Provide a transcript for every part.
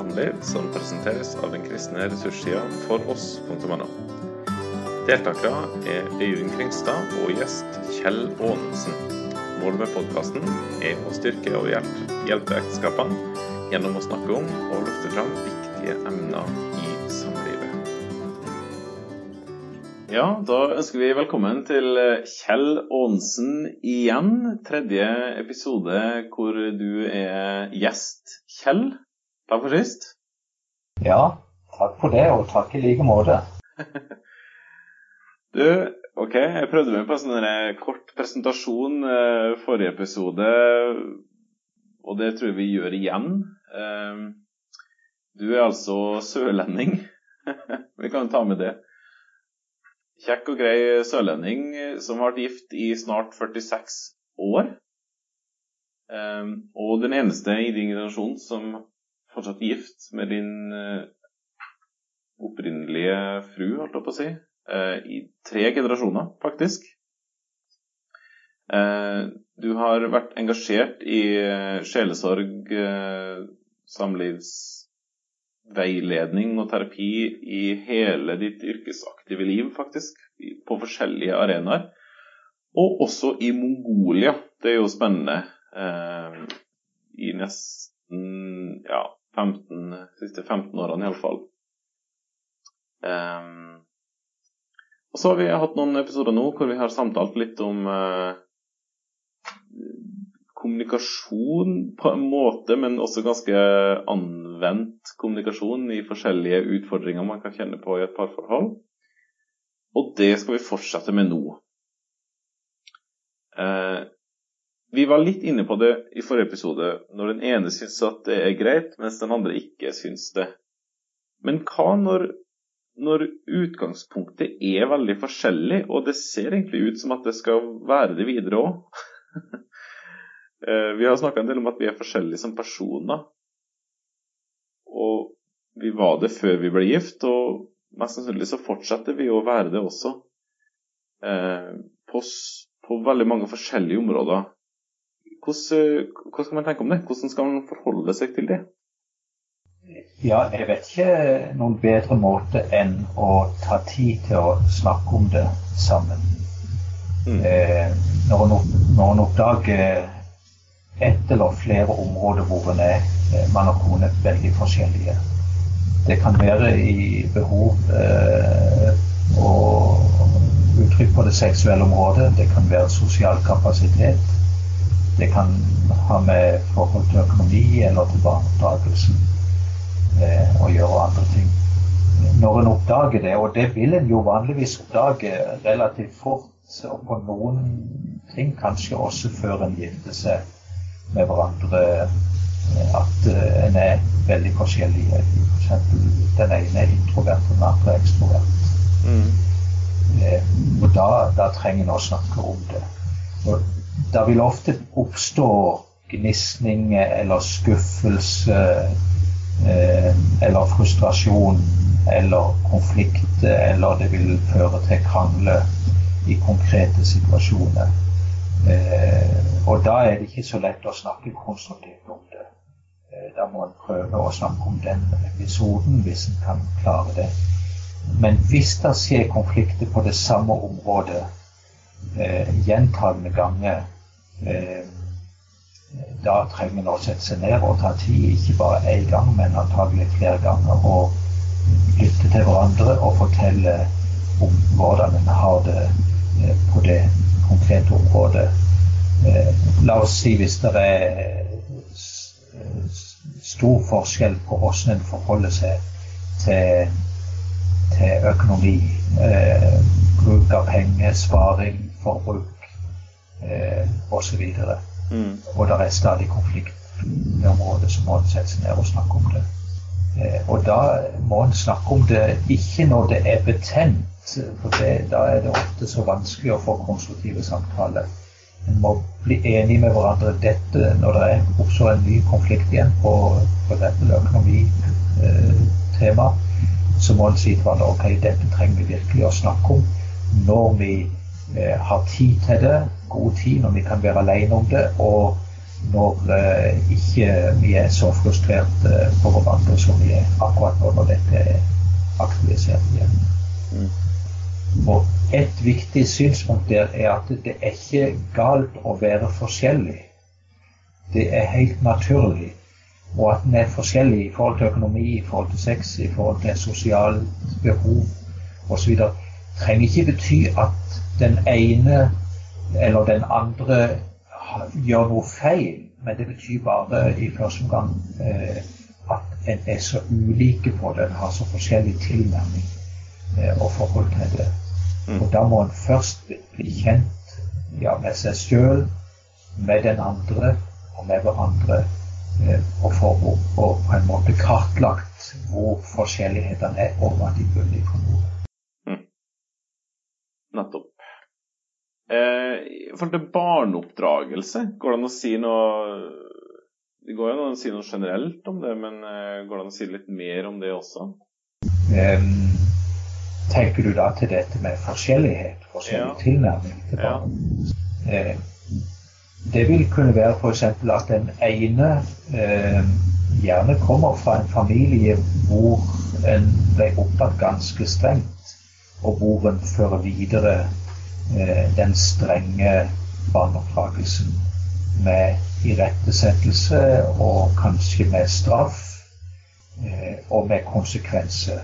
samliv som presenteres av den kristne ressurssida foross.no. Deltakere er Øyvind Kringstad og gjest Kjell Aanensen. Målet med podkasten er å styrke og hjelpe, hjelpe ekteskapene gjennom å snakke om og løfte fram viktige emner i samlivet. Ja, da ønsker vi velkommen til Kjell Aanensen igjen. Tredje episode hvor du er gjest. Kjell, takk for sist. Ja, takk for det, og takk i like måte. Du, ok, jeg prøvde meg på en sånn kort presentasjon eh, forrige episode, og det tror jeg vi gjør igjen. Eh, du er altså sørlending. vi kan ta med det. Kjekk og grei sørlending som har vært gift i snart 46 år. Um, og den eneste i din generasjon som fortsatt gift med din eh, opprinnelige fru, holdt jeg på å si. Eh, i tre generasjoner, faktisk. Eh, du har vært engasjert i sjelesorg, samlivsveiledning og terapi i hele ditt yrkesaktive liv, faktisk. På forskjellige arenaer. Og også i Mongolia. Det er jo spennende. I nesten ja, 15, siste 15 årene iallfall. Um, og så har vi hatt noen episoder nå hvor vi har samtalt litt om uh, kommunikasjon på en måte, men også ganske anvendt kommunikasjon i forskjellige utfordringer man kan kjenne på i et parforhold. Og det skal vi fortsette med nå. Eh, vi var litt inne på det i forrige episode, når den ene syns at det er greit, mens den andre ikke syns det. Men hva når når utgangspunktet er veldig forskjellig, og det ser egentlig ut som at det skal være det videre òg. Eh, vi har snakka en del om at vi er forskjellige som personer. Og vi var det før vi ble gift, og mest sannsynlig så fortsetter vi å være det også. Eh, på, på veldig mange forskjellige områder. Hvordan, hva skal man tenke om det? Hvordan skal man forholde seg til det? Ja, jeg vet ikke noen bedre måte enn å ta tid til å snakke om det sammen. Mm. Eh, når, en, oppdager ett eller flere områder hvor en er eh, mann og kone veldig forskjellige. Det kan være i behov eh, og uttrykk på det seksuelle området. Det kan være sosial kapasitet. Det kan ha med forhold til økonomi eller til barneoppdragelsen eh, å gjøre andre ting. Når en oppdager det, og det vil en jo vanligvis oppdage relativt fort, og på noen ting kanskje også før en gifter seg med hverandre, eh, at uh, en er veldig forskjellig. F.eks. For den ene er introvert, og den andre er ekstrovert. Mm. Eh, og da, da, trenger en å snakke om det. Og da vil ofte oppstå gnisning eller skuffelse Eh, eller frustrasjon eller konflikt, eller det vil føre til krangler i konkrete situasjoner. Eh, og da er det ikke så lett å snakke konstruktivt om det. Eh, da må en prøve å snakke om den episoden hvis en kan klare det. Men hvis det skjer konflikter på det samme området gjentagende ganger da trenger en å sette seg ned og ta tid, ikke bare én gang, men antagelig flere ganger, og lytte til hverandre og fortelle om hvordan en har det eh, på det konkrete området. Eh, la oss si hvis det er eh, stor forskjell på hvordan en forholder seg til, til økonomi, bruk av penger, sparing, forbruk eh, osv. Mm. Og det er stadig konflikt i området, så må en sette seg ned og snakke om det. Eh, og da må en snakke om det ikke når det er betent, for det, da er det ofte så vanskelig å få konstruktive samtaler. En må bli enig med hverandre dette når det oppstår en ny konflikt igjen på f.eks. økonomitema. Eh, så må en si til hverandre ok, dette trenger vi virkelig å snakke om når vi eh, har tid til det, god tid når vi kan være alene om det, og når eh, ikke vi er så frustrerte på hverandre som vi er akkurat nå når dette er aktualisert igjen. Mm. Og et viktig synspunkt der er at det er ikke galt å være forskjellig. Det er helt naturlig. Og at en er forskjellig i forhold til økonomi, i forhold til sex, i forhold til sosialt behov osv. trenger ikke bety at den ene eller den andre gjør noe feil. Men det betyr bare i første omgang eh, at en er så ulike på det, en har så forskjellig tilnærming eh, og forhold til det. Mm. Og da må en først bli kjent ja, med seg sjøl, med den andre og med hverandre. Eh, og for å, å på en måte kartlagt hvor forskjellighetene er, og hva de bunner for noe. Mm. Nettopp. Eh, I forhold til barneoppdragelse, går det an å si noe Det går an å si noe generelt om det, men eh, går det an å si litt mer om det også? Um, Tenker du da til dette med forskjellighet, forskjellig ja. tilnærming til barn? Ja. Eh, det vil kunne være f.eks. at den ene eh, gjerne kommer fra en familie hvor en ble opptatt ganske strengt, og hvor en fører videre den strenge barneoppdragelsen med irettesettelse og kanskje med straff eh, og med konsekvenser.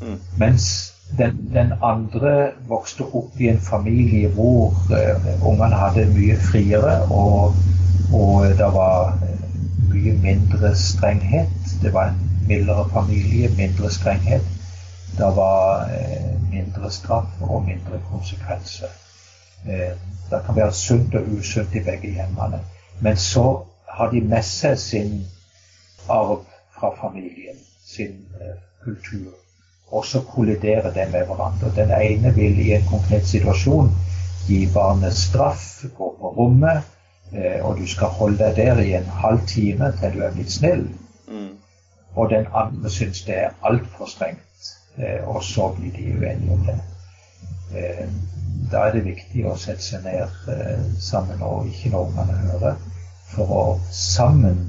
Mm. Mens den, den, andre vokste opp i en familie hvor uh, ungene hadde mye friere, og, og det var eh, mye mindre strenghet. Det var en mildere familie, mindre strenghet. Det var mindre straff og mindre konsekvenser. Uh, det kan være sunt og usunt i begge hjemmene. Men så har de med seg sin arv fra familien, sin kultur og så kolliderer det med hverandre. Den ene vil i en konkret situasjon gi barnet straff, gå på rommet, eh, og du skal holde deg der i en halv time til du er blitt snill. Mm. Og den andre syns det er altfor strengt, eh, og så blir de uenige om det. Eh, da er det viktig å sette seg ned sammen og ikke noe man hører, for å sammen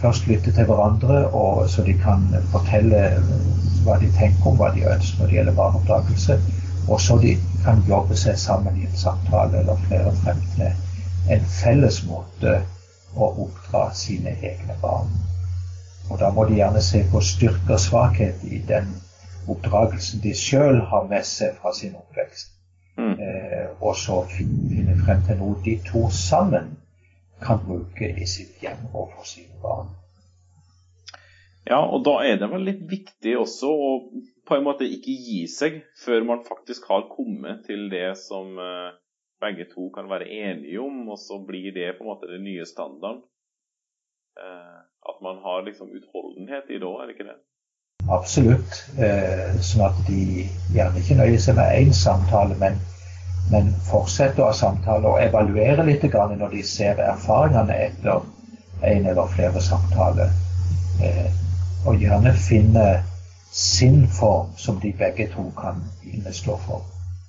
først lytte til hverandre, og så de kan fortelle hva de tenker om hva de ønsker når det gjelder barneoppdragelse. Og så de kan jobbe seg sammen i en samtale eller flere frem til en felles måte å oppdra sine egne barn. Og da må de gjerne se på styrke og svakhet i den oppdragelsen de sjøl har med seg fra sin oppvekst. Mm. Eh, og så finne frem til noe de to sammen kan bruke i sitt hjem og for sine barn. Ja, og da er det vel litt viktig også å på en måte ikke gi seg før man faktisk har kommet til det som eh, begge to kan være enige om, og så blir det på en måte den nye standarden. Eh, at man har liksom utholdenhet i det òg, er det ikke det? Absolutt. Eh, sånn at de gjerne ikke nøyer seg med én samtale, men, men fortsetter å ha samtale og evaluere litt når de ser erfaringene etter en eller flere samtaler og gjerne finne sin form som de begge to kan innestå for.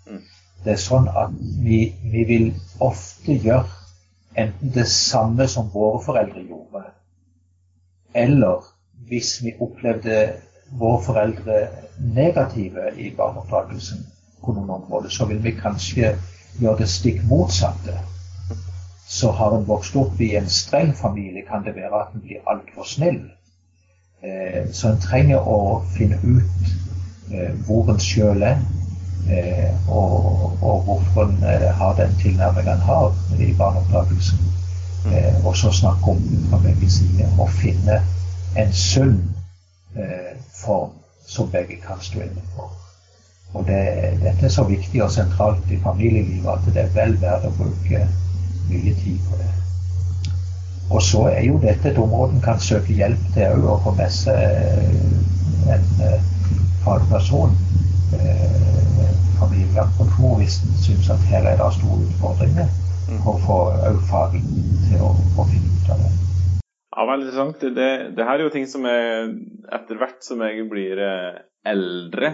Mm. Det er sånn at vi, vi, vil ofte gjøre enten det samme som våre foreldre gjorde, eller hvis vi opplevde våre foreldre negative i barneoppdragelsen på noen områder, så vil vi kanskje gjøre det stikk motsatte. Så har en vokst opp i en streng familie, kan det være at en blir altfor snill. Eh, så en trenger å finne ut eh, hvor en sjøl er, eh, og, hvorfor en har den tilnærmingen en har i barneoppdragelsen. Og så snakke om fra begge sider og finne en sunn form som begge kan stå inne for. Og det, dette er så viktig og sentralt i familielivet at det er vel verdt å bruke mye tid på det. Og så er jo dette et område en kan søke hjelp til òg, å få med seg eh, en uh, fagperson. Uh, familievernkontor hvis en syns at her er det store utfordringer. Mm. Og få òg faget til å, å, finne ut av det. Ja, veldig interessant. Det, det, her er jo ting som er Etter hvert som jeg blir eldre,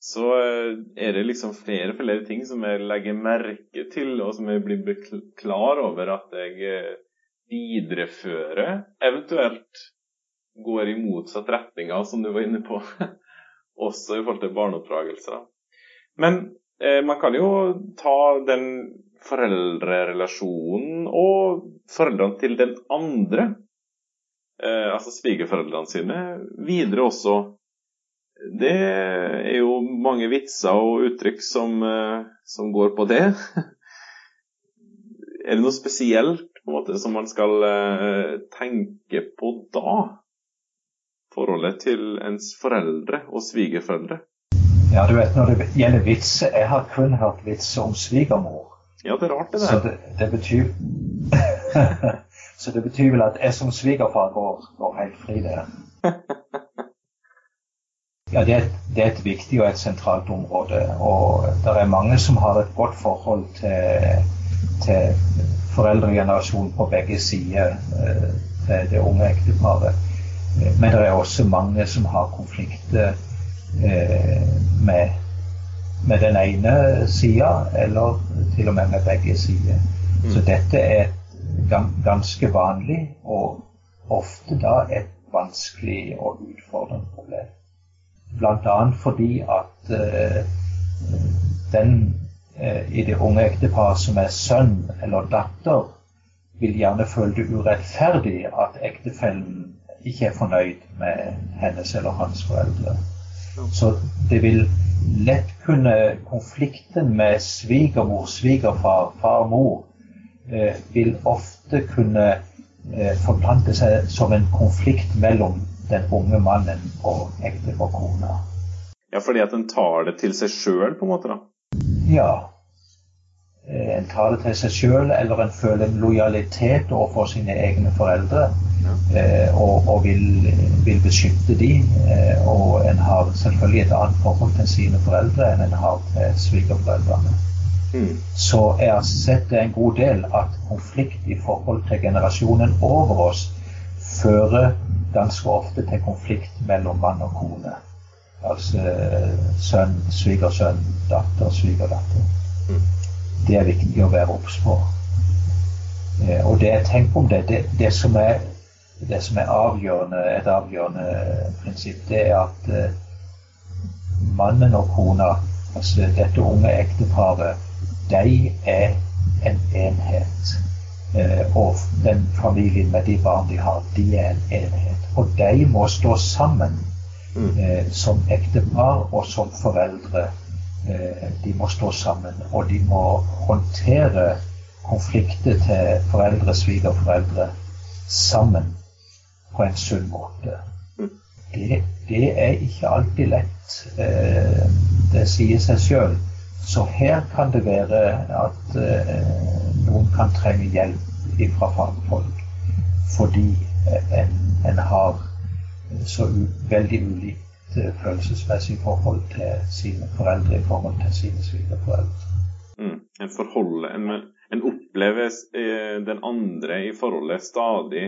så er det liksom flere flere ting som jeg legger merke til, og som jeg blir klar over at jeg viderefører. eventuelt går i motsatt retning av, som du var inne på, også i forhold til barneoppdragelse. Men eh, man kan jo ta den foreldrerelasjonen og foreldrene til den andre, eh, altså svigerforeldrene sine, videre også. Det er jo mange vitser og uttrykk som, eh, som går på det. er det noe spesielt på en måte som man skal eh, tenke på da? Forholdet til ens foreldre og svigerforeldre? Ja, du vet, Når det gjelder vitser Jeg har kun hørt vitser om svigermor. Ja, det er rart, det der. Så det, det betyr Så det betyr vel at jeg som svigerfar går, går helt fri der. Ja, det er, det er, et viktig og et sentralt område. Og det er mange som har et godt forhold til, til foreldregenerasjonen på begge sider eh, til det unge ekteparet. Men det er også mange som har konflikter eh, med med den ene sida, eller til og med med begge sider. Mm. Så dette er ganske vanlig, og ofte da et vanskelig og utfordrende problem. Bl.a. fordi at uh, den uh, i det unge ekteparet som er sønn eller datter, vil gjerne føle det urettferdig at ektefellen ikke er fornøyd med hennes eller hans foreldre. Så det vil lett kunne Konflikten med svigermor, svigerfar, far og mor eh, vil ofte kunne eh, forplante seg som en konflikt mellom den unge mannen og ektefar kona. Ja, fordi at en tar det til seg sjøl, på en måte? da? Ja. Eh, en tar det til seg sjøl, eller en føler en lojalitet overfor sine egne foreldre. Ja. og, og vil, vil, beskytte de. Eh, og en har selvfølgelig et annet forhold til sine foreldre enn en har til svigerforeldrene. Mm. Så jeg har sett en god del at konflikt i forhold til generasjonen over oss fører ganske ofte til konflikt mellom mann og kone. Altså sønn, svigersønn, datter, svigerdatter. Mm. Det er viktig å være obs på. Eh, og det jeg tenker om det, det, det som er det som er avgjørende, et avgjørende prinsipp, det er at eh, mannen og kona, altså dette unge ekteparet, de er en enhet. Eh, og den familien med de barn de har, de er en enhet. Og de må stå sammen mm. eh, som ektepar og som foreldre. Eh, de må stå sammen, og de må håndtere konflikter til foreldre, svigerforeldre sammen på en sunn måte. Det, det er ikke alltid lett. Eh, det sier seg sjøl. Så her kan det være at eh, noen kan trenge hjelp fra fagfolk fordi en, en har så u, veldig ulikt eh, følelsesmessig forhold til sine foreldre i forhold til sine svigerforeldre. Mm. En, forhold, en, en opplever den andre i forholdet stadig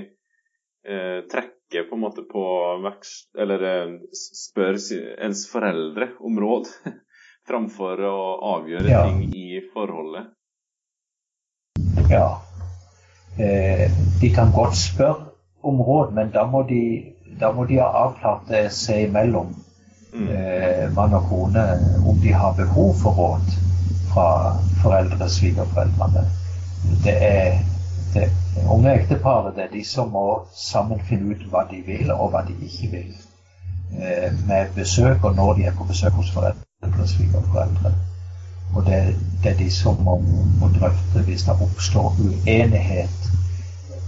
eh, trekker på en måte på vekst Eller eh, spør ens foreldre om råd framfor å avgjøre ja. ting i forholdet. Ja. Eh, de kan godt spørre om råd, men da må de, da må de ha avklart det seg imellom, mm. eh, mann og kone, om de har behov for råd fra foreldre, svigerforeldrene. Det er det unge ekteparet det er de som må sammen finne ut hva de vil, og hva de ikke vil. Eh, med besøk, og når de er på besøk hos foreldre og svigerforeldre. Og det, det, er de som må, må, drøfte hvis det oppstår uenighet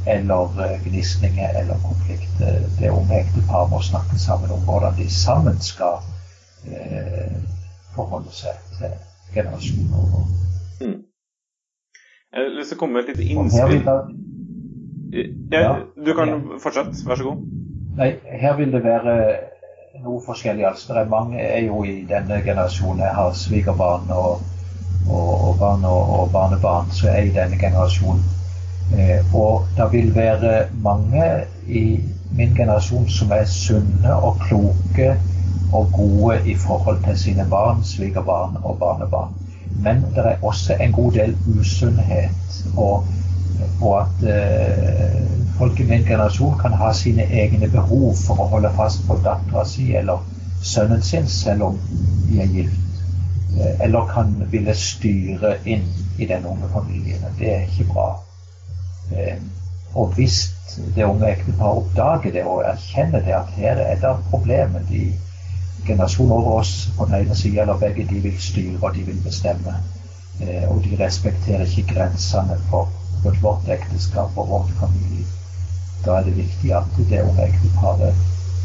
eller eh, gnisninger eller konflikt. Det unge ektepar må snakke sammen om hvordan de sammen skal eh, forholde seg til generasjoner. Mm. Jeg har lyst til å komme med et lite innspill. Ja, du kan fortsette, vær så god. Nei, her vil det være noe forskjellig. Altså, det er mange er jo i denne generasjonen. Jeg har svigerbarn og, og, og, barn og, og, barnebarn som er i denne generasjonen. Eh, og det vil være mange i min generasjon som er sunne og kloke og gode i forhold til sine barn, svigerbarn og barnebarn. Men det er også en god del usunnhet. Og Og at eh, folk i min generasjon kan ha sine egne behov for å holde fast på dattera si eller sønnen sin, selv om de er gift. Eh, eller kan ville styre inn i den unge familien. Det er ikke bra. Eh, og hvis det unge ekteparet oppdager det og erkjenner det at her er det problemet de generasjonen over oss på den ene sida eller begge, de vil styre og de vil bestemme. Eh, og de respekterer ikke grensene for, vårt ekteskap og vårt familie. Da er det viktig at det unge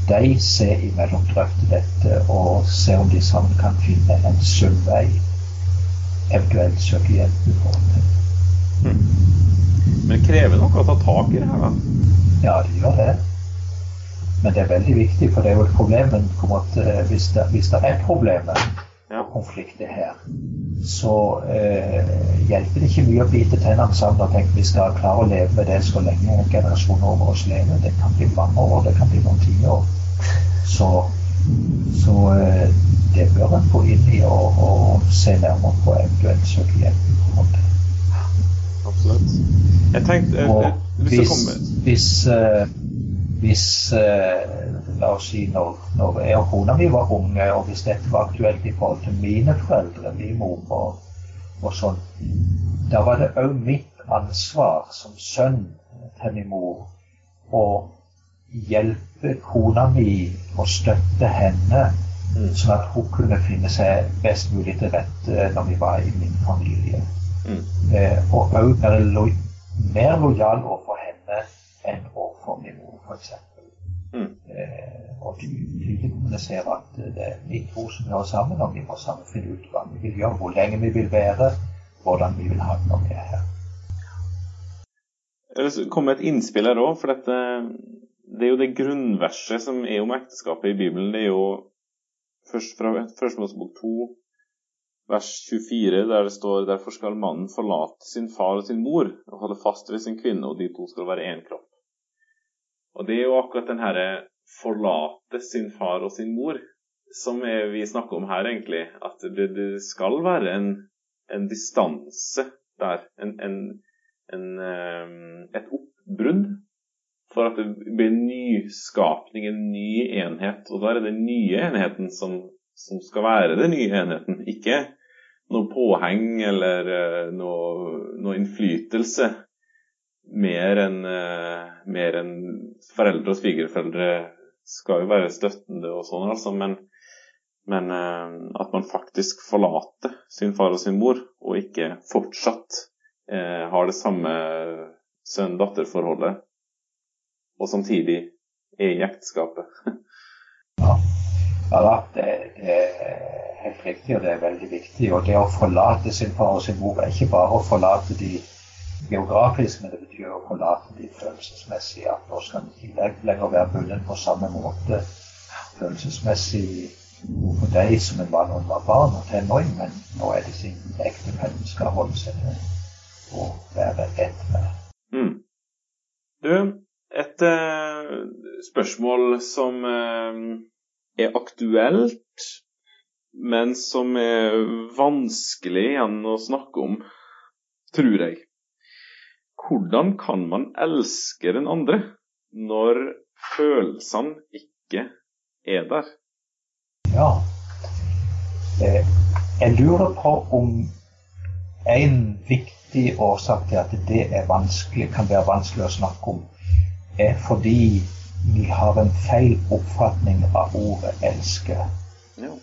de ser imellom drøfter dette og ser om de sammen kan finne en sunn vei. Eventuelt søke hjelp i forhold til. Mm. Men krever noe å ta tak i det her, da? Ja, det gjør det. Men det er veldig viktig, for det er jo et problem eh, hvis, det, hvis det er problemer og konflikter her, så eh, hjelper det ikke mye å bite tennene sammen og tenke vi skal klare å leve med det så lenge generasjoner over oss lever. Det kan bli mange år, det kan bli noen tiår. Så, så eh, det bør en gå inn i og, og se nærmere på eventuelt søke hjelp absolutt. Jeg tenkte jeg, jeg, Hvis, hvis, uh, hvis uh, La oss si når, når, jeg og kona mi var unge, og hvis dette var aktuelt i forhold til mine foreldre, min mor og, og sånn, da var det òg mitt ansvar som sønn til min mor å hjelpe kona mi og støtte henne, mm. sånn at hun kunne finne seg best mulig til rette når vi var i min familie. Mm. Eh, og òg være lo mer lojal overfor henne enn overfor min f.eks. Mm. Eh, og tydelig kommunisere at det er vi to som gjør sammen, og vi må sammen finne ut hva vi vil gjøre, hvor lenge vi vil være, hvordan vi vil ha det når vi er her. Jeg vil komme med et innspill her òg, for dette, det er jo det grunnverset som er om ekteskapet i Bibelen. Det er jo først fra Første Mosebok 2, vers 24, der det står Derfor skal mannen forlate sin far og sin mor og holde fast ved sin kvinne, og de to skal være én kropp. Og det er jo akkurat den herre forlate sin far og sin mor som er, vi snakker om her, egentlig. At det, det skal være en, en distanse der. En, en, ehm, et oppbrudd for at det blir en nyskapning, en ny enhet. Og da er det den nye enheten som, som skal være den nye enheten, ikke noe påheng eller uh, noe, noe, innflytelse. Mer enn uh, en foreldre og svigerforeldre skal jo være støttende og sånn, altså. Men, men uh, at man faktisk forlater sin far og sin mor, og ikke fortsatt har det samme sønn-datter-forholdet, og samtidig er i ekteskapet. ja. ja da, det, er helt riktig, og det er veldig viktig. Og det å forlate sin far og sin mor er ikke bare å forlate de geografisk, men det betyr å forlate de følelsesmessig. At nå skal de ikke lenger være bundet på samme måte følelsesmessig for deg som en var da en var barn og tenåring, men nå er det sin ektefelle skal holde seg til å være ett med. Mm. Du, et uh, spørsmål som uh, er aktuelt men som er vanskelig igjen å snakke om, tror jeg. Hvordan kan man elske den andre når følelsene ikke er der? Ja. Eh, jeg lurer på om en viktig årsak til at det er kan være vanskelig å snakke om, er fordi vi har en feil oppfatning av ordet 'elske'. Ja.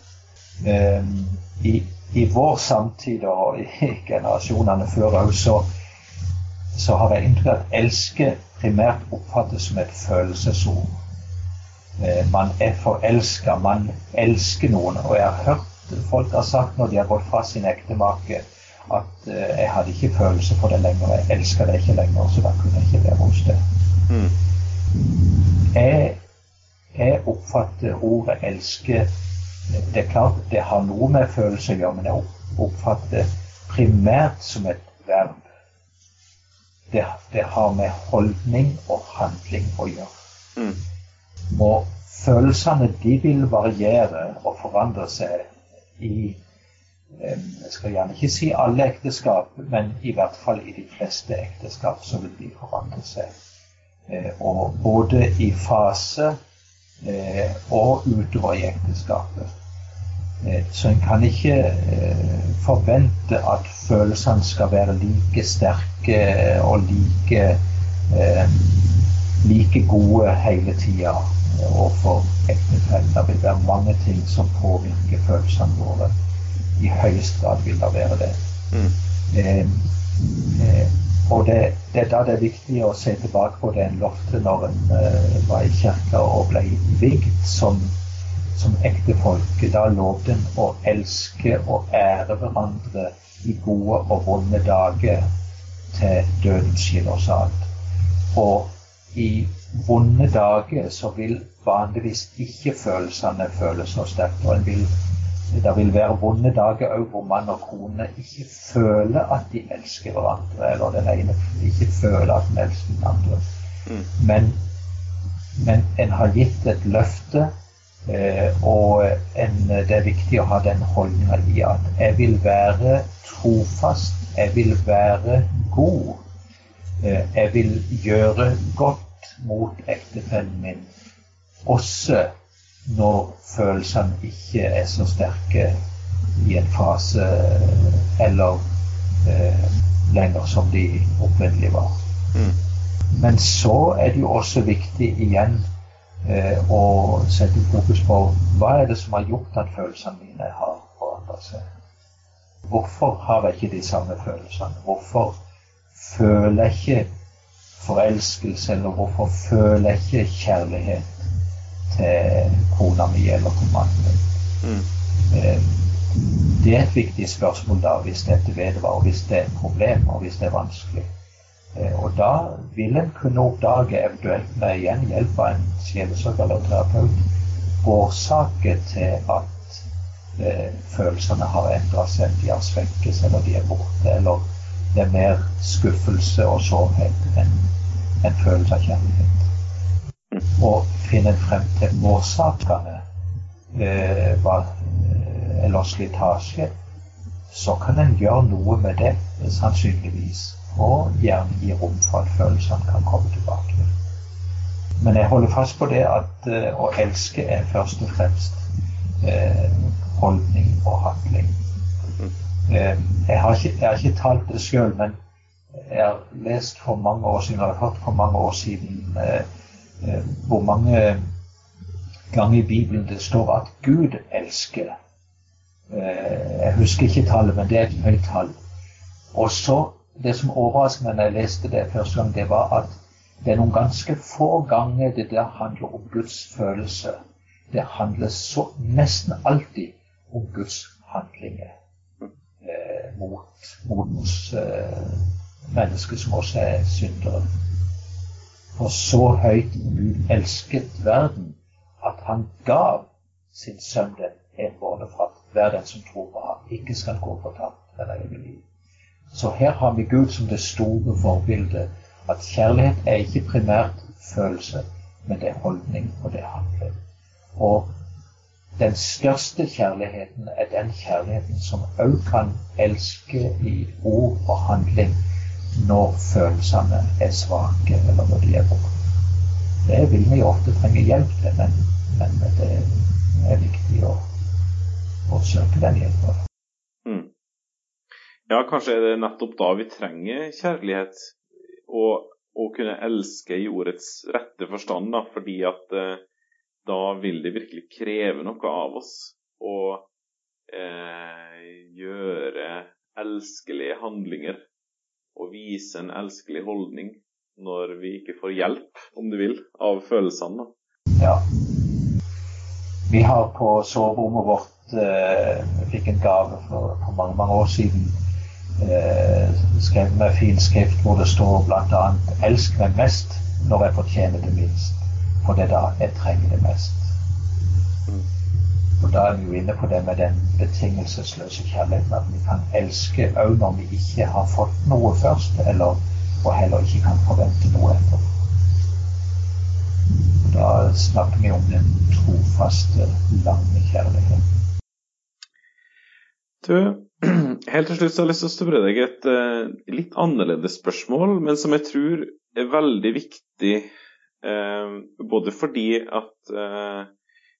Ehm, i, i, vår samtid og i generasjonene før òg, så, så, har jeg inntrykk av at elske primært oppfattes som et følelsesord. Ehm, man er forelska, man elsker noen. Og jeg har hørt folk har sagt når de har gått fra sin ektemake, at uh, jeg hadde ikke følelse for det lenger, jeg elska det ikke lenger, så da kunne jeg ikke være hos det. Mm. Jeg, jeg oppfatter ordet 'elske' det er klart det har noe med følelse å gjøre, men jeg oppfatter det primært som et verb. Det, det har med holdning og handling å gjøre. Mm. Og følelsene de vil variere og forandre seg i Jeg skal gjerne ikke si alle ekteskap, men i hvert fall i de fleste ekteskap så vil de forandre seg. Og både i fase og utover i ekteskapet. Så en kan ikke forvente at følelsene skal være like sterke og like, like gode hele tida overfor ektefellen. Det vil være mange ting som påvirker følelsene våre. I høyeste grad vil det være det. Mm. Eh, eh, og det, det, er da det er viktig å se tilbake på det en lovte når en eh, var i kirka og ble vigd som, som ektefolket Da loven en å elske og ære hverandre i gode og vonde dager til døden skiller oss ad. Og i vonde dager så vil vanligvis ikke følelsene føles så sterkt. Og vil, det vil være vonde dager òg hvor mann og kone ikke føler at de elsker hverandre, eller den ene ikke føler at den elsker den andre. Mm. Men, men en har gitt et løfte, og en, det er viktig å ha den holdninga i at jeg vil være trofast, jeg vil være god. Eh, jeg vil gjøre godt mot ektefellen min, også når følelsene ikke er så sterke i en fase eller eh, lenger som de opprinnelig var. Mm. Men så er det jo også viktig igjen eh, å sette fokus på hva er det som har gjort at følelsene mine har forandret seg. Hvorfor har jeg ikke de samme følelsene? Hvorfor føler jeg ikke forelskelse, eller hvorfor føler jeg ikke kjærlighet til kona mi eller til mannen min? Mm. Eh, det er et viktig spørsmål da, hvis dette vedvarer, hvis det er et problem, og hvis det er vanskelig. Eh, og da vil en kunne oppdage, eventuelt med igjen hjelp av en sjelesøker eller terapeut, årsaker til at eh, følelsene har endra seg, de har svekkes, eller de er borte, eller det er mer skuffelse og sårhet enn en følelse av kjærlighet. Og finne frem til årsakene eh, eh, eller slitasje, så kan en gjøre noe med det, sannsynligvis. Og gjerne gi rom for at følelsene kan komme tilbake. Men jeg holder fast på det at uh, å elske er først og fremst uh, holdning og handling. Uh, jeg, har ikke, jeg, har ikke, talt det sjøl, men jeg har lest for mange år siden, eller hørt for mange år siden eh, eh, hvor mange ganger i Bibelen det står at Gud elsker. Eh, jeg husker ikke tallet, men det er et høyt tall. Og så, Det som overrasket meg da jeg leste det første gang, det var at det er noen ganske få ganger det der handler om Guds følelse. Det handler så nesten alltid om Guds handlinger eh, mot, modens. Eh, mennesker som også er syndere. For så høyt Gud elsket verden at han gav sin sønn den enbårne for at hver den som tror på ham, ikke skal gå fortapt eller evig liv. Så her har vi Gud som det store forbildet. At kjærlighet er ikke primært følelse, men det er holdning, og det er handling. Og den største kjærligheten er den kjærligheten som òg kan elske i ord og handling når følelsene er svake, eller når de er borte. Det vil vi ofte trenge hjelp til, men, men det er viktig å, å søke den hjelpen. Ja, kanskje er det nettopp da vi trenger kjærlighet, og å kunne elske i ordets rette forstand, da, fordi at eh, da vil det virkelig kreve noe av oss å eh, gjøre elskelige handlinger og vise en elskelig holdning når vi ikke får hjelp, om du vil, av følelsene. Ja. Vi har på soverommet vårt eh, fikk en gave for, for, mange mange år siden. Eh, skrevet med fin skrift hvor det står bl.a.: Elsk meg mest når jeg fortjener det minst, for det er da jeg trenger det mest. Og Da er vi jo inne på det med den betingelsesløse kjærligheten. At vi kan elske òg når vi ikke har fått noe først, eller, og heller ikke kan forvente noe etter. Da snakker vi om den trofaste, lange kjærligheten. Du, helt til slutt så har jeg lyst til å spørre deg et uh, litt annerledes spørsmål, men som jeg tror er veldig viktig uh, både fordi at uh,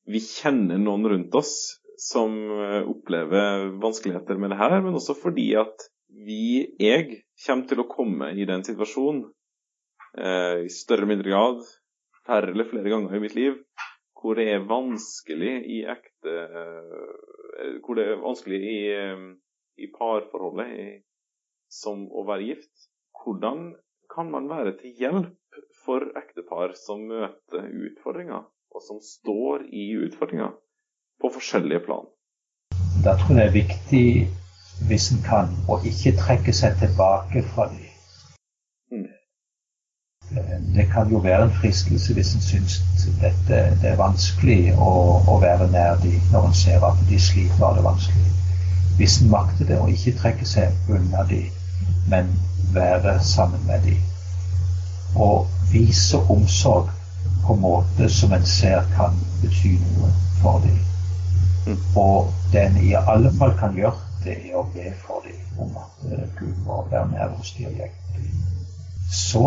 vi kjenner noen rundt oss som opplever vanskeligheter med det her, men også fordi at vi, jeg, kommer til å komme i den situasjonen i større eller mindre grad, færre eller flere ganger i mitt liv, hvor det er vanskelig i ekte Hvor det er vanskelig i i parforholdet som å være gift. Hvordan kan man være til hjelp for ektepar som møter utfordringer, og som står i utfordringer på forskjellige plan? Da tror jeg det er viktig, hvis en kan, å ikke trekke seg tilbake fra dem. Mm. Det kan jo være en fristelse hvis en syns dette det er vanskelig å, å være nær dem når en ser at de sliter og har det vanskelig hvis en makter det, å ikke trekke seg unna de, men være sammen med de. Og vise omsorg på en måte som en ser kan bety noe for dem. Mm. Og det en i alle fall kan gjøre, det er å be for dem om at uh, Gud må være med hos dem og hjelpe dem. Så,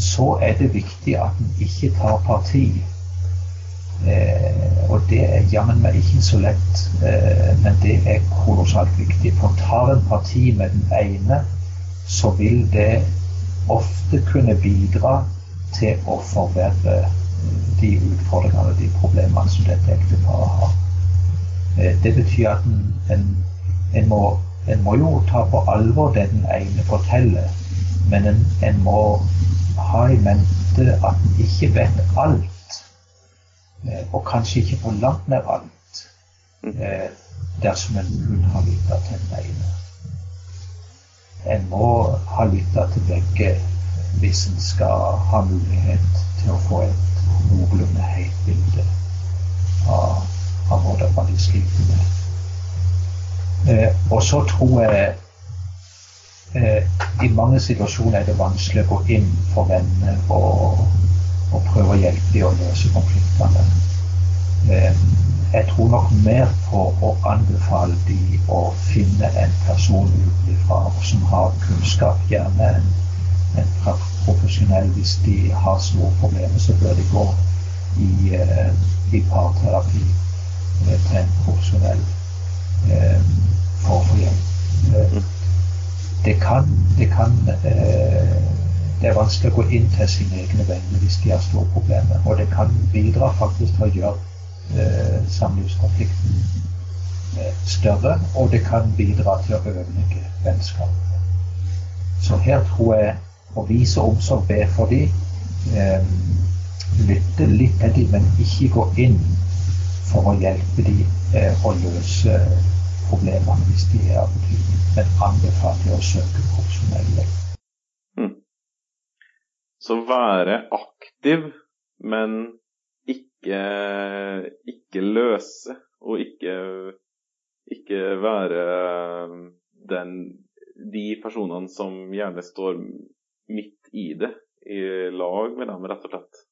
så er det viktig at en ikke tar parti Eh, og det er jammen meg ikke så lett, eh, men det er kolossalt viktig. For tar en parti med den ene, så vil det ofte kunne bidra til å forverre de utfordringene og de problemene som dette ekteparet har. Eh, det betyr at en, en, en, må, en, må, jo ta på alvor det den ene forteller, men en, må ha i mente at en ikke vet alt Eh, og kanskje ikke på langt nær alt, mm. eh, dersom en kun har lytta til den ene. En må ha lytta til begge hvis en skal ha mulighet til å få et noenlunde helt bilde av, av man de sliter med. Eh, og så tror jeg eh, i mange situasjoner er det vanskelig å gå inn for venner og og prøve å hjelpe dem å løse konfliktene. Eh, jeg tror nok mer på å anbefale dem å finne en person utenfra som har kunnskap, gjerne en, en profesjonell. Hvis de har store problemer, så bør de gå i, uh, i parterapi til en profesjonell uh, for å få hjelp. det kan, det kan det er vanskelig å gå inn til sine egne venner hvis de har store problemer. Og det kan bidra faktisk til å gjøre eh, samlivskonflikten eh, større, og det kan bidra til å ødelegge vennskap. Så her tror jeg å vise omsorg, be for dem, eh, lytte litt til dem, men ikke gå inn for å hjelpe dem eh, å løse problemene hvis de er av betydning, men anbefale å søke profesjonell hjelp. Så være aktiv, men ikke, ikke løse. Og ikke, ikke være den, de personene som gjerne står midt i det, i lag med dem, rett og slett.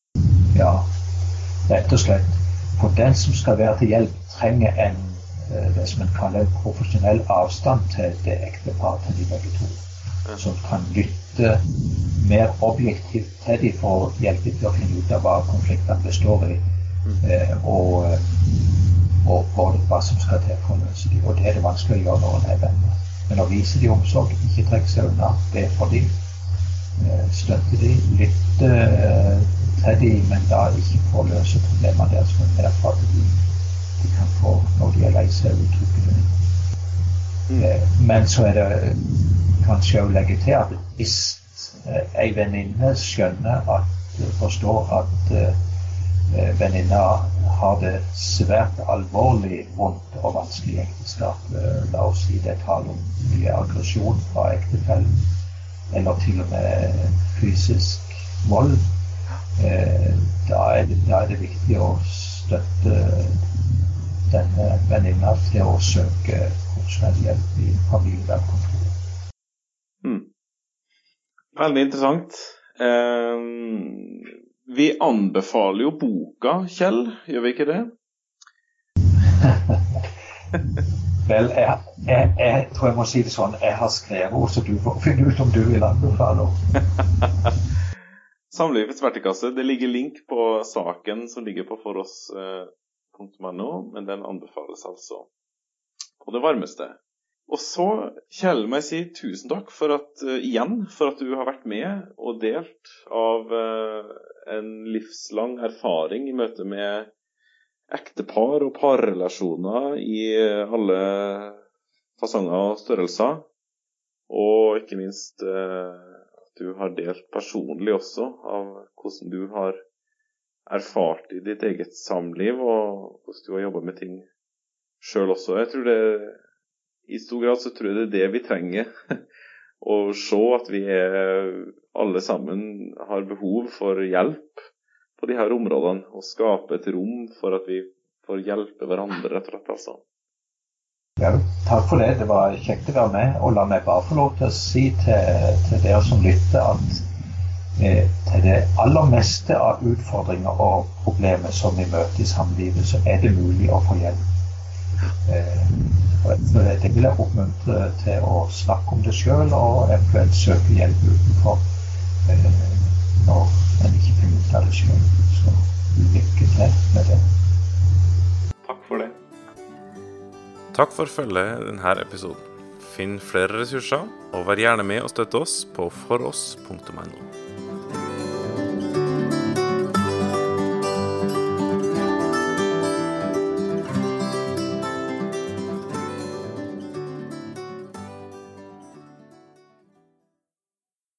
Ja, rett og slett. For den som skal være til hjelp, trenger en eh, det som en kaller profesjonell avstand til det ekte partet de begge to. Som kan lytte mer objektivt til dem for å hjelpe til å finne ut av hva konfliktene består i. Mm. Eh, og, og, og, hva som skal til for å løse dem. Og det er det vanskelig å gjøre når en er venner. Men å vise dem omsorg, ikke trekke seg unna, be for dem. Eh, støtte dem, lytte eh, til dem, men da ikke få løse problemene deres, men mer for at de, de, kan få, når de er lei seg, uttrykke det. Mm. Eh, men så er det kanskje òg legge til at hvis ei venninne skjønner at, forstår at uh, venninna har det svært alvorlig vondt og vanskelig i ekteskap. Uh, la oss si det er tale om mye aggresjon fra ektefellen, eller til og med fysisk vold. Da, er det, da, er det, viktig å støtte denne venninna til å søke profesjonell hjelp i familievernkontoret. Veldig interessant. Eh, vi anbefaler jo boka, Kjell, gjør vi ikke det? Vel, jeg, jeg, jeg, tror jeg må si det sånn. Jeg har skrevet ord, så du får finne ut om du vil anbefale. Samlivets vertikasse. Det ligger link på saken som ligger på foross.no, men den anbefales altså på det varmeste. Og så, Kjell, må jeg si tusen takk for at, uh, igjen for at du har vært med og delt av uh, en livslang erfaring i møte med ektepar og parrelasjoner i uh, alle fasonger og størrelser. Og ikke minst at du har delt personlig også av hvordan du har erfart i ditt eget samliv, og hvordan du har jobba med ting sjøl også. Jeg tror det i stor grad så tror jeg det er det vi trenger. Å se at vi alle sammen har behov for hjelp på de her områdene. Og skape et rom for at vi får hjelpe hverandre, rett og slett. altså. Ja, takk for det. Det var kjekt å være med. Og la meg bare få lov til å si til, til dere som lytter, at eh, til det aller meste av utfordringer og problemer som vi møter i samlivet, så er det mulig å få hjelp. Eh, det vil jeg oppmuntre til å snakke om det sjøl, og eventuelt søke hjelp utenfor eh, når en ikke finner ut av det sjøl. Så lykke til med det. Takk for det. Takk for følget denne episoden. Finn flere ressurser, og vær gjerne med og støtte oss på foross.no.